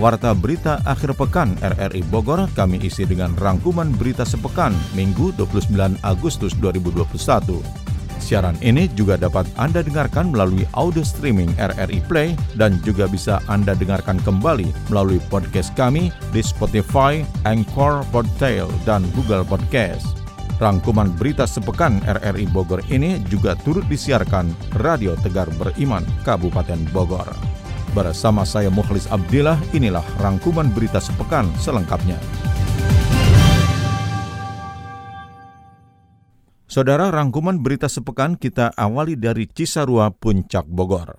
Warta Berita Akhir Pekan RRI Bogor kami isi dengan rangkuman berita sepekan Minggu 29 Agustus 2021. Siaran ini juga dapat Anda dengarkan melalui audio streaming RRI Play dan juga bisa Anda dengarkan kembali melalui podcast kami di Spotify, Anchor, Podtail, dan Google Podcast. Rangkuman berita sepekan RRI Bogor ini juga turut disiarkan Radio Tegar Beriman, Kabupaten Bogor. Bersama saya Mukhlis Abdillah, inilah rangkuman berita sepekan selengkapnya. Saudara, rangkuman berita sepekan kita awali dari Cisarua, Puncak Bogor.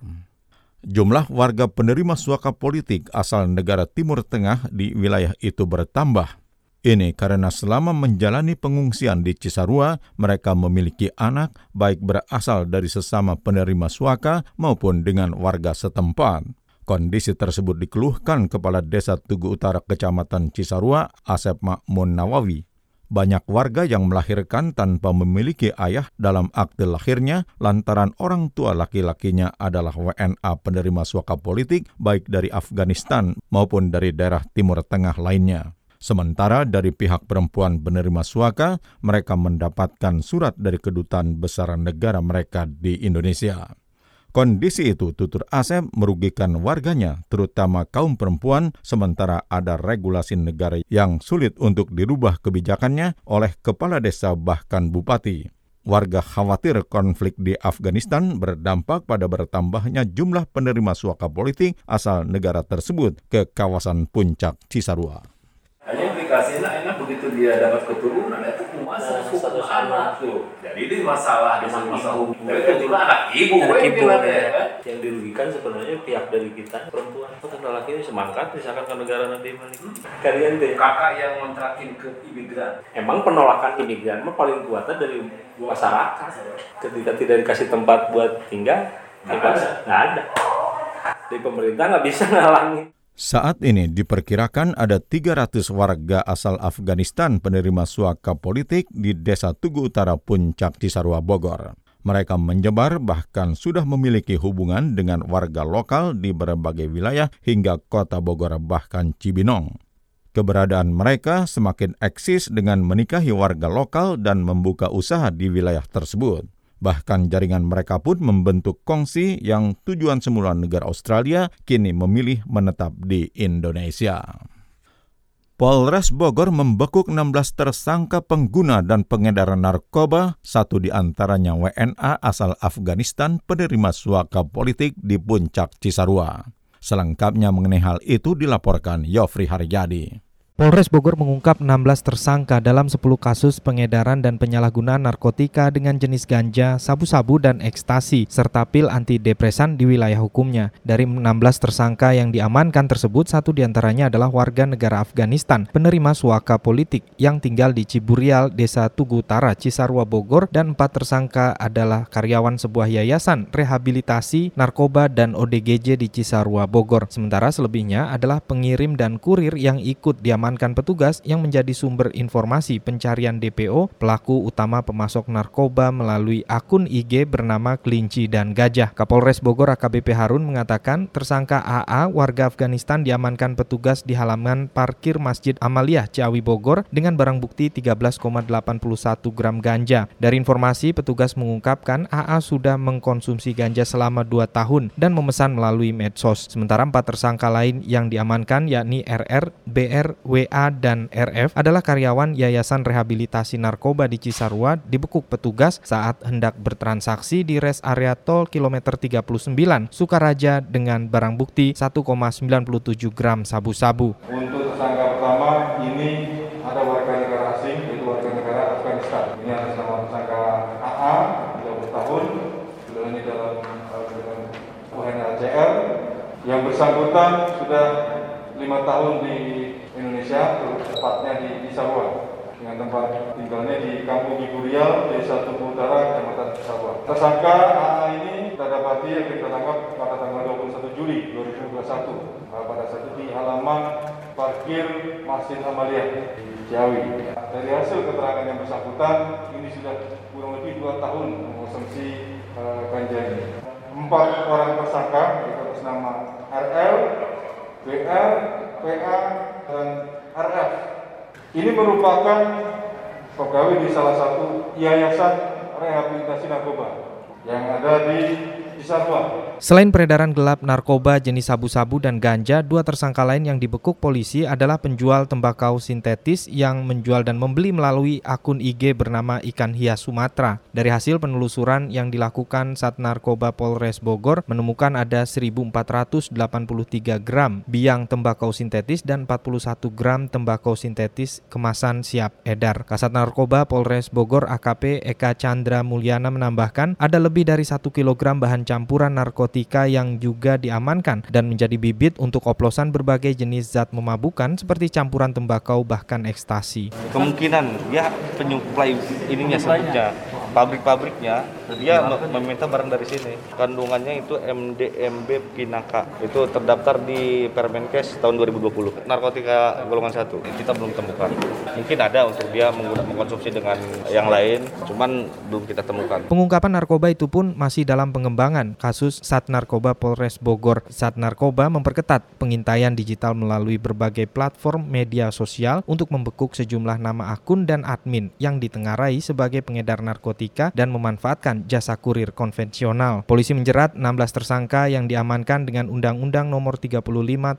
Jumlah warga penerima suaka politik asal negara Timur Tengah di wilayah itu bertambah. Ini karena selama menjalani pengungsian di Cisarua, mereka memiliki anak baik berasal dari sesama penerima suaka maupun dengan warga setempat. Kondisi tersebut dikeluhkan Kepala Desa Tugu Utara Kecamatan Cisarua, Asep Makmun Nawawi. Banyak warga yang melahirkan tanpa memiliki ayah dalam akte lahirnya lantaran orang tua laki-lakinya adalah WNA penerima suaka politik baik dari Afghanistan maupun dari daerah Timur Tengah lainnya. Sementara dari pihak perempuan penerima suaka, mereka mendapatkan surat dari kedutaan besar negara mereka di Indonesia. Kondisi itu tutur Asep merugikan warganya, terutama kaum perempuan, sementara ada regulasi negara yang sulit untuk dirubah kebijakannya oleh kepala desa bahkan bupati. Warga khawatir konflik di Afghanistan berdampak pada bertambahnya jumlah penerima suaka politik asal negara tersebut ke kawasan puncak Cisarua. Hanya dikasih enak begitu dia dapat keturunan itu masa suku anak tuh. Jadi ini masalah di masalah hukum. Tapi kan juga anak ibu, anak ibu ya. ya. Yang dirugikan sebenarnya pihak dari kita perempuan. Karena laki ini semangkat misalkan ke negara nanti balik. Kalian deh. Kakak yang mentrakin ke imigran. Emang penolakan imigran mah paling kuatnya dari masyarakat. Ketika tidak dikasih tempat buat tinggal, nggak ada. Nggak ada. Dari pemerintah nggak bisa ngalangi. Saat ini diperkirakan ada 300 warga asal Afghanistan penerima suaka politik di Desa Tugu Utara Puncak Cisarua Bogor. Mereka menyebar bahkan sudah memiliki hubungan dengan warga lokal di berbagai wilayah hingga kota Bogor bahkan Cibinong. Keberadaan mereka semakin eksis dengan menikahi warga lokal dan membuka usaha di wilayah tersebut. Bahkan jaringan mereka pun membentuk kongsi yang tujuan semula negara Australia kini memilih menetap di Indonesia. Polres Bogor membekuk 16 tersangka pengguna dan pengedar narkoba, satu di antaranya WNA asal Afghanistan penerima suaka politik di Puncak Cisarua. Selengkapnya mengenai hal itu dilaporkan Yofri Haryadi. Polres Bogor mengungkap 16 tersangka dalam 10 kasus pengedaran dan penyalahgunaan narkotika dengan jenis ganja, sabu-sabu, dan ekstasi, serta pil antidepresan di wilayah hukumnya. Dari 16 tersangka yang diamankan tersebut, satu di antaranya adalah warga negara Afghanistan, penerima suaka politik yang tinggal di Ciburial, Desa Tugu Utara, Cisarua, Bogor, dan empat tersangka adalah karyawan sebuah yayasan rehabilitasi narkoba dan ODGJ di Cisarua, Bogor. Sementara selebihnya adalah pengirim dan kurir yang ikut diamankan diamankan petugas yang menjadi sumber informasi pencarian DPO pelaku utama pemasok narkoba melalui akun IG bernama Kelinci dan Gajah. Kapolres Bogor AKBP Harun mengatakan tersangka AA warga Afghanistan diamankan petugas di halaman parkir Masjid Amaliyah Ciawi Bogor dengan barang bukti 13,81 gram ganja. Dari informasi petugas mengungkapkan AA sudah mengkonsumsi ganja selama 2 tahun dan memesan melalui medsos. Sementara empat tersangka lain yang diamankan yakni RR, BR, WA dan RF adalah karyawan Yayasan Rehabilitasi Narkoba di Cisarua dibekuk petugas saat hendak bertransaksi di res area tol kilometer 39 Sukaraja dengan barang bukti 1,97 gram sabu-sabu. Untuk tersangka pertama ini ada warga negara asing yaitu warga negara Afghanistan. Ini atas nama tersangka AA 30 tahun sudah ini dalam uh, UNHCR yang bersangkutan sudah lima tahun di Indonesia, tepatnya di Cisarua. dengan tempat tinggalnya di Kampung Ibu Riau, Desa Tugu Utara, Kecamatan Cisarua. Tersangka AA ini kita dapati yang kita tangkap pada tanggal 21 Juli 2021 pada saat itu di halaman parkir Masjid Amaliyah di Ciawi. Dari hasil keterangan yang bersangkutan, ini sudah kurang lebih dua tahun mengkonsumsi uh, ganja ini. Empat orang tersangka, yaitu atas nama RL, BR, PA, dan RF. Ini merupakan pegawai di salah satu yayasan rehabilitasi narkoba yang ada di Cisarua. Selain peredaran gelap narkoba jenis sabu-sabu dan ganja, dua tersangka lain yang dibekuk polisi adalah penjual tembakau sintetis yang menjual dan membeli melalui akun IG bernama Ikan Hias Sumatera. Dari hasil penelusuran yang dilakukan saat narkoba Polres Bogor menemukan ada 1483 gram biang tembakau sintetis dan 41 gram tembakau sintetis kemasan siap edar. Kasat Narkoba Polres Bogor AKP Eka Chandra Mulyana menambahkan ada lebih dari 1 kg bahan campuran narkotika yang juga diamankan dan menjadi bibit untuk oplosan berbagai jenis zat memabukan seperti campuran tembakau bahkan ekstasi. Kemungkinan ya penyuplai ininya sebutnya pabrik-pabriknya dia meminta barang dari sini. Kandungannya itu MDMB Pinaka. Itu terdaftar di Permenkes tahun 2020. Narkotika golongan satu kita belum temukan. Mungkin ada untuk dia mengkonsumsi dengan yang lain, cuman belum kita temukan. Pengungkapan narkoba itu pun masih dalam pengembangan kasus Sat Narkoba Polres Bogor. Sat Narkoba memperketat pengintaian digital melalui berbagai platform media sosial untuk membekuk sejumlah nama akun dan admin yang ditengarai sebagai pengedar narkotika dan memanfaatkan jasa kurir konvensional. Polisi menjerat 16 tersangka yang diamankan dengan Undang-Undang Nomor 35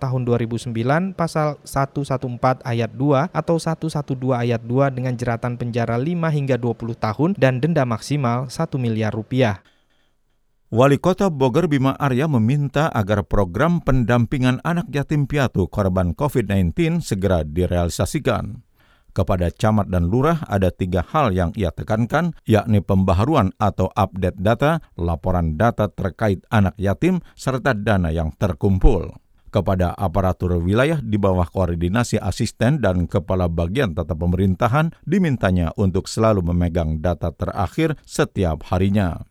Tahun 2009 Pasal 114 Ayat 2 atau 112 Ayat 2 dengan jeratan penjara 5 hingga 20 tahun dan denda maksimal 1 miliar rupiah. Wali Kota Bogor Bima Arya meminta agar program pendampingan anak yatim piatu korban COVID-19 segera direalisasikan. Kepada camat dan lurah ada tiga hal yang ia tekankan, yakni pembaharuan atau update data, laporan data terkait anak yatim, serta dana yang terkumpul. Kepada aparatur wilayah di bawah koordinasi asisten dan kepala bagian tata pemerintahan dimintanya untuk selalu memegang data terakhir setiap harinya.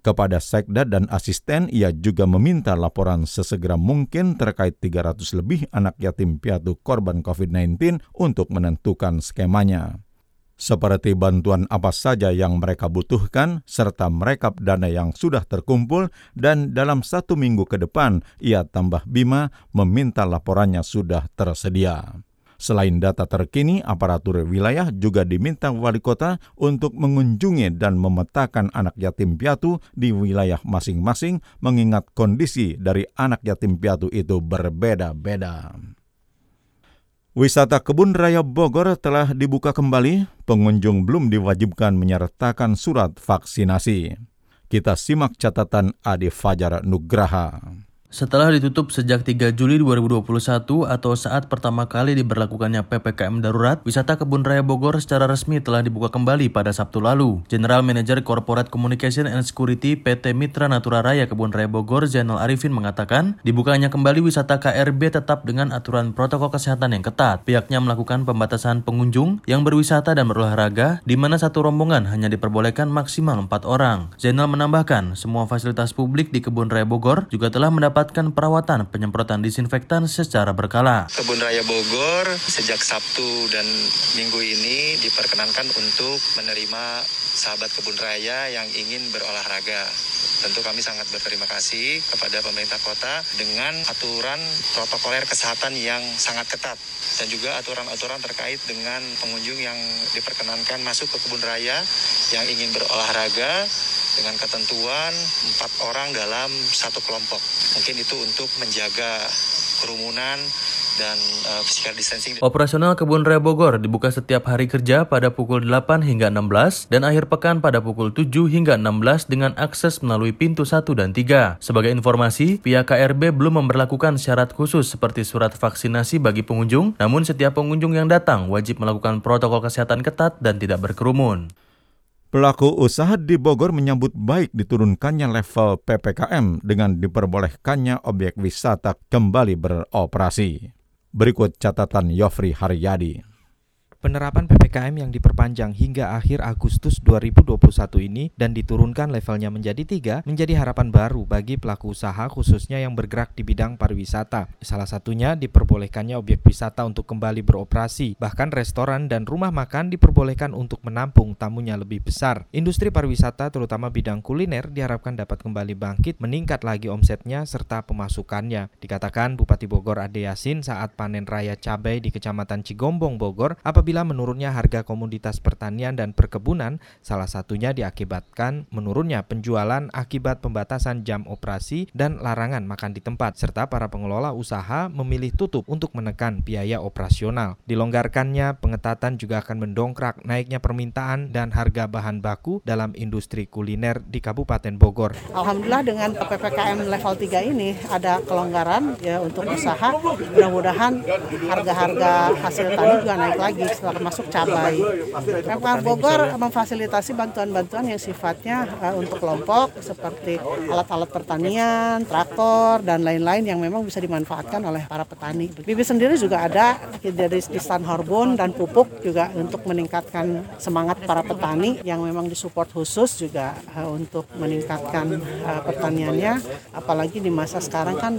Kepada sekda dan asisten, ia juga meminta laporan sesegera mungkin terkait 300 lebih anak yatim piatu korban COVID-19 untuk menentukan skemanya. Seperti bantuan apa saja yang mereka butuhkan, serta merekap dana yang sudah terkumpul, dan dalam satu minggu ke depan, ia tambah Bima meminta laporannya sudah tersedia. Selain data terkini, aparatur wilayah juga diminta wali kota untuk mengunjungi dan memetakan anak yatim piatu di wilayah masing-masing mengingat kondisi dari anak yatim piatu itu berbeda-beda. Wisata Kebun Raya Bogor telah dibuka kembali, pengunjung belum diwajibkan menyertakan surat vaksinasi. Kita simak catatan Adi Fajar Nugraha. Setelah ditutup sejak 3 Juli 2021 atau saat pertama kali diberlakukannya PPKM darurat, wisata Kebun Raya Bogor secara resmi telah dibuka kembali pada Sabtu lalu. General Manager Corporate Communication and Security PT Mitra Natura Raya Kebun Raya Bogor, Zainal Arifin mengatakan, dibukanya kembali wisata KRB tetap dengan aturan protokol kesehatan yang ketat. Pihaknya melakukan pembatasan pengunjung yang berwisata dan berolahraga, di mana satu rombongan hanya diperbolehkan maksimal 4 orang. Zainal menambahkan, semua fasilitas publik di Kebun Raya Bogor juga telah mendapat mendapatkan perawatan penyemprotan disinfektan secara berkala. Kebun Raya Bogor sejak Sabtu dan Minggu ini diperkenankan untuk menerima sahabat kebun raya yang ingin berolahraga. Tentu kami sangat berterima kasih kepada pemerintah kota dengan aturan protokoler kesehatan yang sangat ketat dan juga aturan-aturan terkait dengan pengunjung yang diperkenankan masuk ke kebun raya yang ingin berolahraga dengan ketentuan empat orang dalam satu kelompok. Mungkin itu untuk menjaga kerumunan dan uh, physical distancing. Operasional Kebun Raya Bogor dibuka setiap hari kerja pada pukul 8 hingga 16 dan akhir pekan pada pukul 7 hingga 16 dengan akses melalui pintu 1 dan 3. Sebagai informasi, pihak KRB belum memperlakukan syarat khusus seperti surat vaksinasi bagi pengunjung, namun setiap pengunjung yang datang wajib melakukan protokol kesehatan ketat dan tidak berkerumun. Pelaku usaha di Bogor menyambut baik diturunkannya level PPKM dengan diperbolehkannya objek wisata kembali beroperasi. Berikut catatan Yofri Haryadi. Penerapan PPKM yang diperpanjang hingga akhir Agustus 2021 ini dan diturunkan levelnya menjadi tiga menjadi harapan baru bagi pelaku usaha khususnya yang bergerak di bidang pariwisata. Salah satunya diperbolehkannya objek wisata untuk kembali beroperasi, bahkan restoran dan rumah makan diperbolehkan untuk menampung tamunya lebih besar. Industri pariwisata terutama bidang kuliner diharapkan dapat kembali bangkit, meningkat lagi omsetnya serta pemasukannya. Dikatakan Bupati Bogor Ade Yasin saat panen raya cabai di Kecamatan Cigombong Bogor apabila menurunnya harga komoditas pertanian dan perkebunan, salah satunya diakibatkan menurunnya penjualan akibat pembatasan jam operasi dan larangan makan di tempat, serta para pengelola usaha memilih tutup untuk menekan biaya operasional. Dilonggarkannya pengetatan juga akan mendongkrak naiknya permintaan dan harga bahan baku dalam industri kuliner di Kabupaten Bogor. Alhamdulillah dengan PPKM level 3 ini ada kelonggaran ya untuk usaha. Mudah-mudahan harga-harga hasil tani juga naik lagi setelah masuk cabai. Pemkab Bogor memfasilitasi bantuan-bantuan yang sifatnya uh, untuk kelompok seperti alat-alat pertanian, traktor dan lain-lain yang memang bisa dimanfaatkan oleh para petani. Bibi sendiri juga ada dari Stan Horbon dan pupuk juga untuk meningkatkan semangat para petani yang memang disupport khusus juga uh, untuk meningkatkan uh, pertaniannya apalagi di masa sekarang kan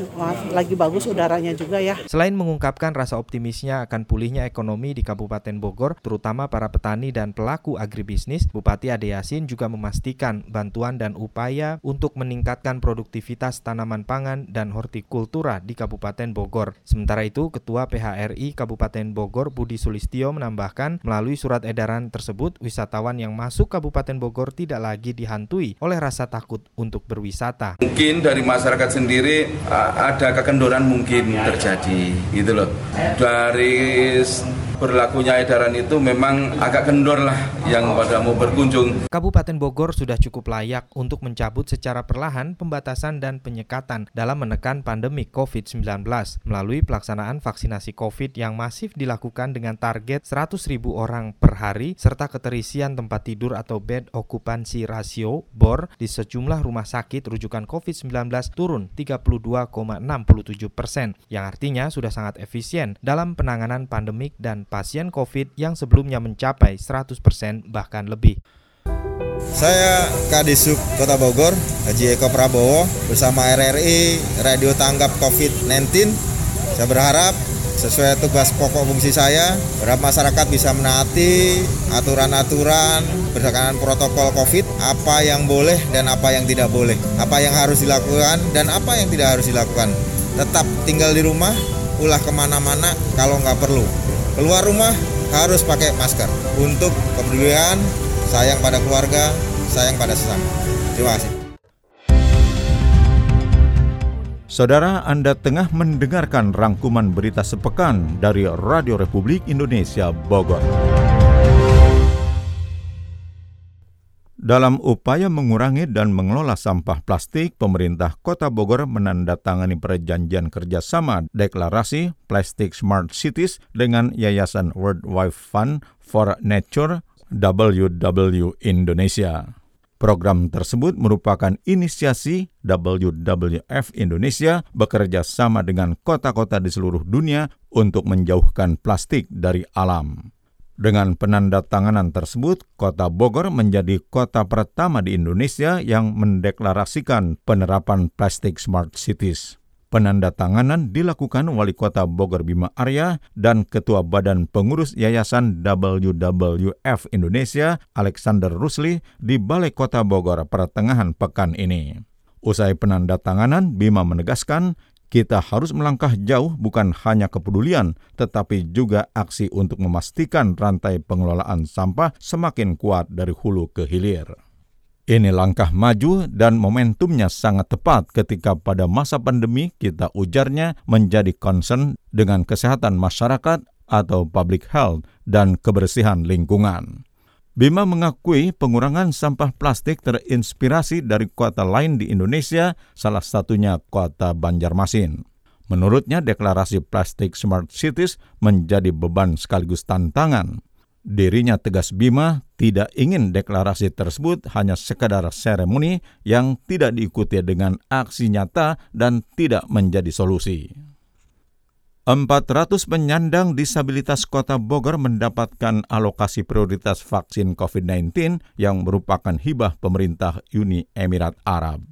lagi bagus udaranya juga ya. Selain mengungkapkan rasa optimisnya akan pulihnya ekonomi di Kabupaten Bogor, terutama para petani dan pelaku agribisnis, Bupati Ade Yasin juga memastikan bantuan dan upaya untuk meningkatkan produktivitas tanaman pangan dan hortikultura di Kabupaten Bogor. Sementara itu, Ketua PHRI Kabupaten Bogor Budi Sulistio menambahkan melalui surat edaran tersebut, wisatawan yang masuk Kabupaten Bogor tidak lagi dihantui oleh rasa takut untuk berwisata. Mungkin dari masyarakat sendiri ada kekendoran mungkin terjadi, gitu loh. Dari berlakunya edaran itu memang agak kendor lah yang pada mau berkunjung. Kabupaten Bogor sudah cukup layak untuk mencabut secara perlahan pembatasan dan penyekatan dalam menekan pandemi COVID-19 melalui pelaksanaan vaksinasi COVID yang masif dilakukan dengan target 100 ribu orang per hari serta keterisian tempat tidur atau bed occupancy ratio BOR di sejumlah rumah sakit rujukan COVID-19 turun 32,67 persen yang artinya sudah sangat efisien dalam penanganan pandemik dan pasien COVID yang sebelumnya mencapai 100% bahkan lebih. Saya Kadisub Kota Bogor, Haji Eko Prabowo bersama RRI Radio Tanggap COVID-19. Saya berharap sesuai tugas pokok fungsi saya, berharap masyarakat bisa menaati aturan-aturan berdasarkan protokol COVID, apa yang boleh dan apa yang tidak boleh, apa yang harus dilakukan dan apa yang tidak harus dilakukan. Tetap tinggal di rumah, ulah ke mana-mana kalau nggak perlu. Keluar rumah harus pakai masker untuk kepedulian, sayang pada keluarga, sayang pada sesama. Terima kasih. Saudara, Anda tengah mendengarkan rangkuman berita sepekan dari Radio Republik Indonesia Bogor. Dalam upaya mengurangi dan mengelola sampah plastik, pemerintah Kota Bogor menandatangani perjanjian kerjasama deklarasi Plastic Smart Cities dengan Yayasan World Wide Fund for Nature WW Indonesia. Program tersebut merupakan inisiasi WWF Indonesia bekerja sama dengan kota-kota di seluruh dunia untuk menjauhkan plastik dari alam. Dengan penandatanganan tersebut, Kota Bogor menjadi kota pertama di Indonesia yang mendeklarasikan penerapan Plastic Smart Cities. Penandatanganan dilakukan Wali Kota Bogor Bima Arya dan Ketua Badan Pengurus Yayasan WWF Indonesia Alexander Rusli di Balai Kota Bogor pertengahan pekan ini. Usai penandatanganan, Bima menegaskan kita harus melangkah jauh bukan hanya kepedulian, tetapi juga aksi untuk memastikan rantai pengelolaan sampah semakin kuat dari hulu ke hilir. Ini langkah maju dan momentumnya sangat tepat ketika pada masa pandemi kita ujarnya menjadi concern dengan kesehatan masyarakat atau public health dan kebersihan lingkungan. Bima mengakui pengurangan sampah plastik terinspirasi dari kota lain di Indonesia, salah satunya kota Banjarmasin. Menurutnya, deklarasi Plastic Smart Cities menjadi beban sekaligus tantangan. Dirinya tegas Bima tidak ingin deklarasi tersebut hanya sekadar seremoni yang tidak diikuti dengan aksi nyata dan tidak menjadi solusi. 400 penyandang disabilitas Kota Bogor mendapatkan alokasi prioritas vaksin COVID-19 yang merupakan hibah pemerintah Uni Emirat Arab.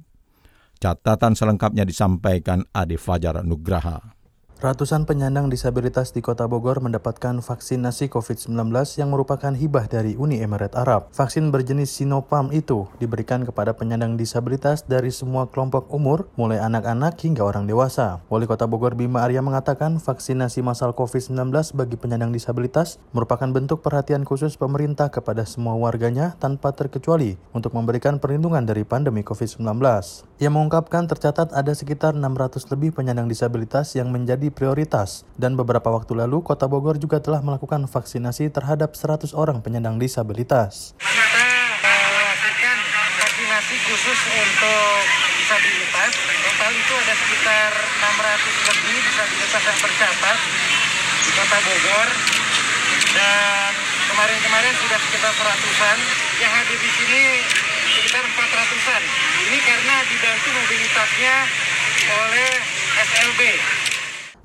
Catatan selengkapnya disampaikan Ade Fajar Nugraha. Ratusan penyandang disabilitas di Kota Bogor mendapatkan vaksinasi COVID-19 yang merupakan hibah dari Uni Emirat Arab. Vaksin berjenis Sinopharm itu diberikan kepada penyandang disabilitas dari semua kelompok umur, mulai anak-anak hingga orang dewasa. Wali Kota Bogor Bima Arya mengatakan vaksinasi masal COVID-19 bagi penyandang disabilitas merupakan bentuk perhatian khusus pemerintah kepada semua warganya tanpa terkecuali untuk memberikan perlindungan dari pandemi COVID-19. Ia mengungkapkan tercatat ada sekitar 600 lebih penyandang disabilitas yang menjadi prioritas dan beberapa waktu lalu Kota Bogor juga telah melakukan vaksinasi terhadap 100 orang penyandang disabilitas. Melakukan vaksinasi khusus untuk disabilitas. Total itu ada sekitar 600 lebih disabilitas yang tercatat di Kota Bogor. Dan kemarin-kemarin sudah sekitar seratusan. Yang hadir di sini sekitar 400-an. Ini karena dibantu mobilitasnya oleh SLB.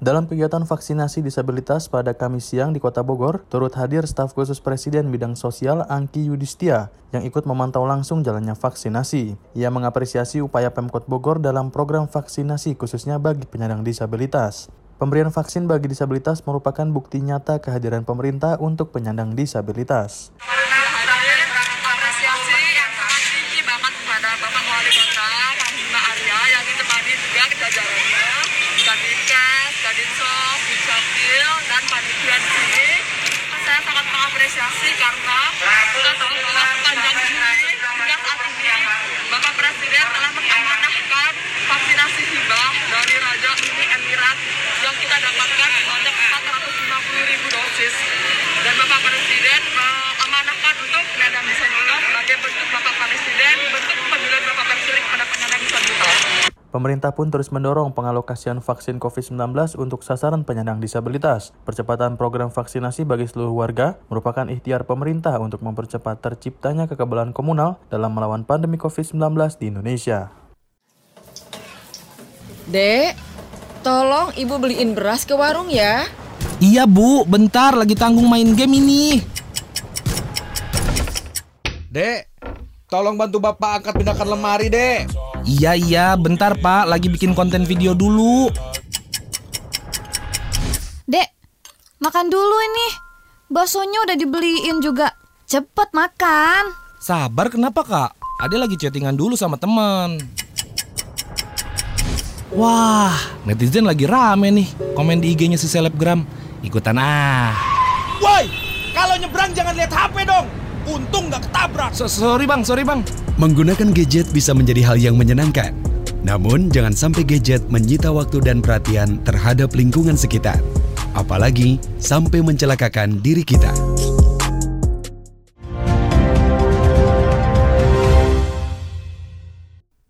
Dalam kegiatan vaksinasi disabilitas pada Kamis siang di Kota Bogor, turut hadir staf khusus Presiden bidang sosial Angki Yudhistia yang ikut memantau langsung jalannya vaksinasi. Ia mengapresiasi upaya Pemkot Bogor dalam program vaksinasi khususnya bagi penyandang disabilitas. Pemberian vaksin bagi disabilitas merupakan bukti nyata kehadiran pemerintah untuk penyandang disabilitas. apresiasi yang sangat tinggi banget kepada Bapak Wali Kota, Pak Bima Arya yang ditemani juga jajarannya, Kadinkes, Kadinsos, Dukcapil, dan panitia di sini. Saya sangat mengapresiasi karena kita tahu bahwa sepanjang Juli hingga saat ini Bapak Presiden telah mengamanahkan vaksinasi hibah dari Raja Uni Emirat yang kita dapatkan sebanyak 450 ribu dosis. Dan Bapak Presiden mengamanahkan untuk penyandang disabilitas sebagai bentuk Bapak Presiden, bentuk penyuluhan Bapak Presiden kepada penyandang disabilitas. Pemerintah pun terus mendorong pengalokasian vaksin COVID-19 untuk sasaran penyandang disabilitas. Percepatan program vaksinasi bagi seluruh warga merupakan ikhtiar pemerintah untuk mempercepat terciptanya kekebalan komunal dalam melawan pandemi COVID-19 di Indonesia. Dek, tolong ibu beliin beras ke warung ya. Iya bu, bentar lagi tanggung main game ini. Dek, tolong bantu bapak angkat pindahkan lemari, dek. Iya iya, bentar pak, lagi bikin konten video dulu. Dek, makan dulu ini. Baksonya udah dibeliin juga. Cepet makan. Sabar kenapa kak? Ade lagi chattingan dulu sama teman. Wah, netizen lagi rame nih komen di IG-nya si selebgram. Ikutan ah. Woi, kalau nyebrang jangan lihat HP dong. Untung nggak ketabrak. So, sorry bang, sorry bang. Menggunakan gadget bisa menjadi hal yang menyenangkan. Namun, jangan sampai gadget menyita waktu dan perhatian terhadap lingkungan sekitar. Apalagi sampai mencelakakan diri kita.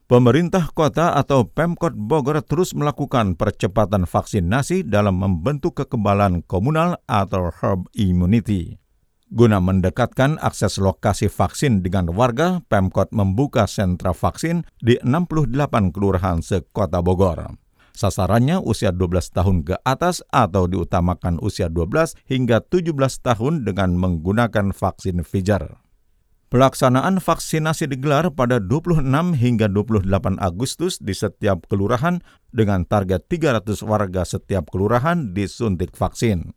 Pemerintah kota atau Pemkot Bogor terus melakukan percepatan vaksinasi dalam membentuk kekebalan komunal atau herd immunity. Guna mendekatkan akses lokasi vaksin dengan warga, Pemkot membuka sentra vaksin di 68 kelurahan sekota Bogor. Sasarannya usia 12 tahun ke atas atau diutamakan usia 12 hingga 17 tahun dengan menggunakan vaksin Pfizer. Pelaksanaan vaksinasi digelar pada 26 hingga 28 Agustus di setiap kelurahan dengan target 300 warga setiap kelurahan disuntik vaksin.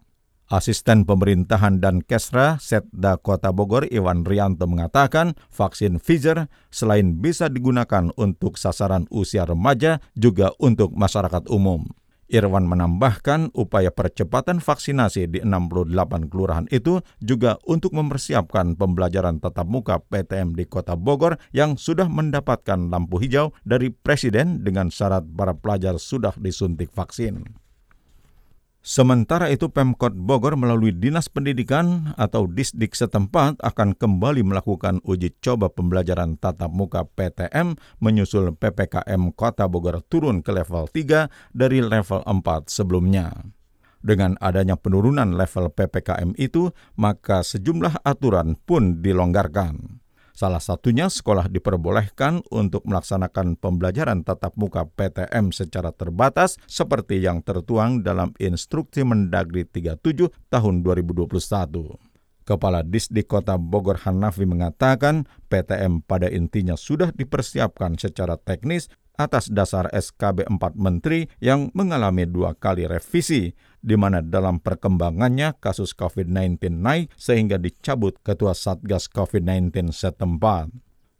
Asisten Pemerintahan dan Kesra Setda Kota Bogor Iwan Rianto mengatakan vaksin Pfizer selain bisa digunakan untuk sasaran usia remaja juga untuk masyarakat umum. Irwan menambahkan upaya percepatan vaksinasi di 68 kelurahan itu juga untuk mempersiapkan pembelajaran tatap muka PTM di Kota Bogor yang sudah mendapatkan lampu hijau dari Presiden dengan syarat para pelajar sudah disuntik vaksin. Sementara itu Pemkot Bogor melalui Dinas Pendidikan atau Disdik setempat akan kembali melakukan uji coba pembelajaran tatap muka PTM menyusul PPKM Kota Bogor turun ke level 3 dari level 4 sebelumnya. Dengan adanya penurunan level PPKM itu, maka sejumlah aturan pun dilonggarkan. Salah satunya sekolah diperbolehkan untuk melaksanakan pembelajaran tatap muka PTM secara terbatas seperti yang tertuang dalam Instruksi Mendagri 37 tahun 2021. Kepala Disdik Kota Bogor Hanafi mengatakan PTM pada intinya sudah dipersiapkan secara teknis atas dasar SKB 4 Menteri yang mengalami dua kali revisi, di mana dalam perkembangannya kasus COVID-19 naik sehingga dicabut Ketua Satgas COVID-19 setempat.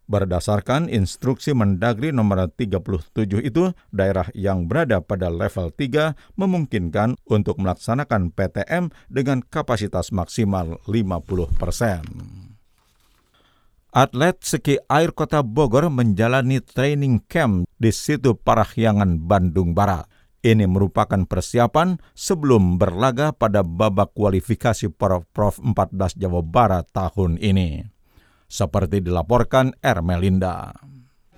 Berdasarkan instruksi Mendagri nomor 37 itu, daerah yang berada pada level 3 memungkinkan untuk melaksanakan PTM dengan kapasitas maksimal 50 persen. Atlet ski air kota Bogor menjalani training camp di situ Parahyangan, Bandung Barat. Ini merupakan persiapan sebelum berlaga pada babak kualifikasi Prof 14 Jawa Barat tahun ini. Seperti dilaporkan Ermelinda.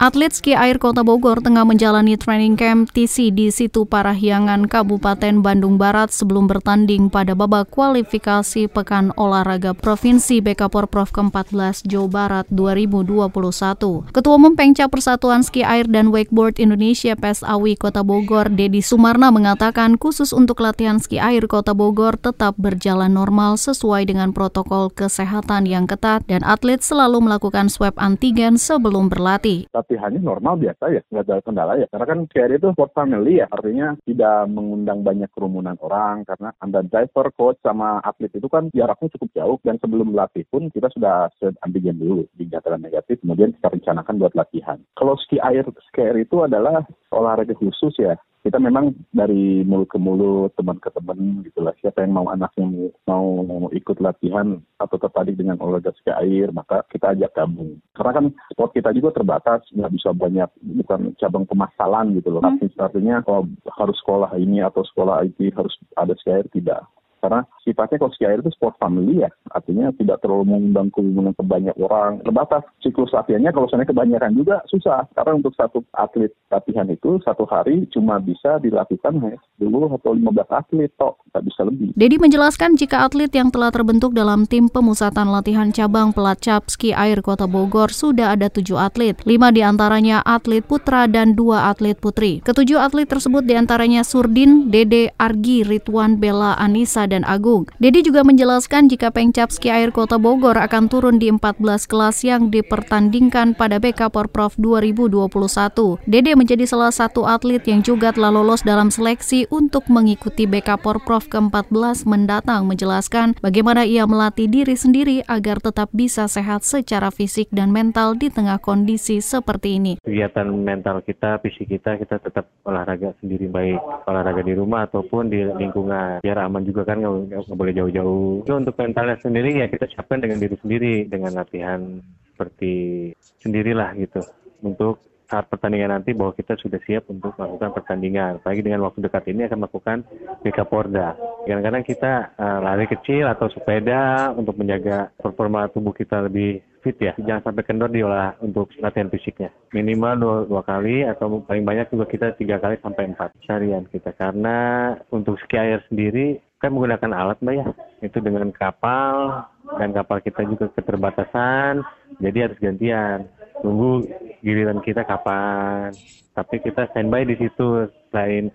Atlet ski air Kota Bogor tengah menjalani training camp TC di situ Parahyangan, Kabupaten Bandung Barat sebelum bertanding pada babak kualifikasi Pekan Olahraga Provinsi BK Prof ke-14 Jawa Barat 2021. Ketua Umum Pengca Persatuan Ski Air dan Wakeboard Indonesia PSAWI Kota Bogor, Dedi Sumarna mengatakan khusus untuk latihan ski air Kota Bogor tetap berjalan normal sesuai dengan protokol kesehatan yang ketat dan atlet selalu melakukan swab antigen sebelum berlatih latihannya normal biasa ya, nggak ada kendala ya. Karena kan CRI itu sport family ya, artinya tidak mengundang banyak kerumunan orang karena anda driver, coach, sama atlet itu kan jaraknya cukup jauh dan sebelum melatih pun kita sudah swab antigen dulu dinyatakan negatif, kemudian kita rencanakan buat latihan. Kalau ski air, ski air itu adalah olahraga khusus ya, kita memang dari mulut ke mulut, teman ke teman gitu lah. Siapa yang mau anaknya mau, mau ikut latihan atau tertarik dengan olahraga ski air, maka kita ajak gabung. Karena kan sport kita juga terbatas, nggak bisa banyak, bukan cabang pemasalan gitu loh. Hmm. Artinya kalau harus sekolah ini atau sekolah IT harus ada ski air, tidak. Karena sifatnya kalau ski air itu sport family ya, artinya tidak terlalu mengundang kerumunan ke banyak orang. Terbatas siklus latihannya kalau sebenarnya kebanyakan juga susah. Karena untuk satu atlet latihan itu satu hari cuma bisa dilakukan ya, 10 atau 15 atlet tok, tak bisa lebih. Dedi menjelaskan jika atlet yang telah terbentuk dalam tim pemusatan latihan cabang pelacap ski air Kota Bogor sudah ada tujuh atlet, lima di antaranya atlet putra dan dua atlet putri. Ketujuh atlet tersebut di antaranya Surdin, Dede, Argi, Ridwan, Bella, Anissa, dan Agung. Dedi juga menjelaskan jika Pengcap Ski Air Kota Bogor akan turun di 14 kelas yang dipertandingkan pada BK Porprov 2021. Dede menjadi salah satu atlet yang juga telah lolos dalam seleksi untuk mengikuti BK Porprov ke-14 mendatang menjelaskan bagaimana ia melatih diri sendiri agar tetap bisa sehat secara fisik dan mental di tengah kondisi seperti ini. Kegiatan mental kita, fisik kita, kita tetap olahraga sendiri baik olahraga di rumah ataupun di lingkungan biar aman juga kan nggak boleh jauh-jauh. Itu untuk mentalnya sendiri ya kita siapkan dengan diri sendiri dengan latihan seperti sendirilah gitu untuk saat pertandingan nanti bahwa kita sudah siap untuk melakukan pertandingan. Apalagi dengan waktu dekat ini akan melakukan BK Porda. Kadang-kadang kita uh, lari kecil atau sepeda untuk menjaga performa tubuh kita lebih fit ya. Jangan sampai kendor diolah untuk latihan fisiknya. Minimal dua, dua kali atau paling banyak juga kita tiga kali sampai empat seharian kita. Karena untuk ski air sendiri kan menggunakan alat mbak ya. Itu dengan kapal dan kapal kita juga keterbatasan. Jadi harus gantian tunggu giliran kita kapan tapi kita standby di situ selain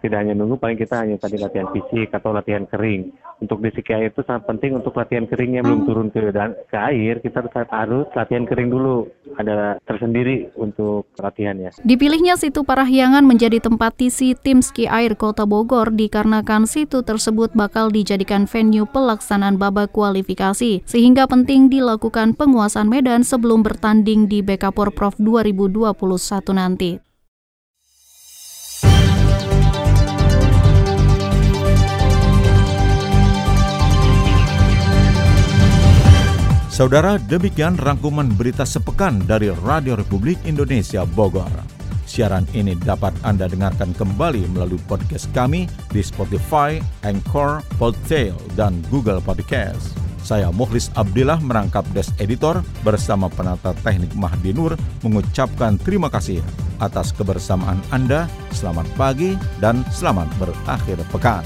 tidak hanya nunggu paling kita hanya tadi latihan fisik atau latihan kering. Untuk di air itu sangat penting untuk latihan keringnya belum turun ke dan ke air kita harus latihan kering dulu. Ada tersendiri untuk latihannya. Dipilihnya situ Parahyangan menjadi tempat tisi tim ski air Kota Bogor dikarenakan situ tersebut bakal dijadikan venue pelaksanaan babak kualifikasi sehingga penting dilakukan penguasaan medan sebelum bertanding di BK Porprov 2021 nanti Saudara, demikian rangkuman berita sepekan dari Radio Republik Indonesia Bogor. Siaran ini dapat Anda dengarkan kembali melalui podcast kami di Spotify, Anchor, Podtail, dan Google Podcast. Saya Muhlis Abdillah merangkap Des Editor bersama penata teknik Mahdi Nur mengucapkan terima kasih atas kebersamaan Anda. Selamat pagi dan selamat berakhir pekan.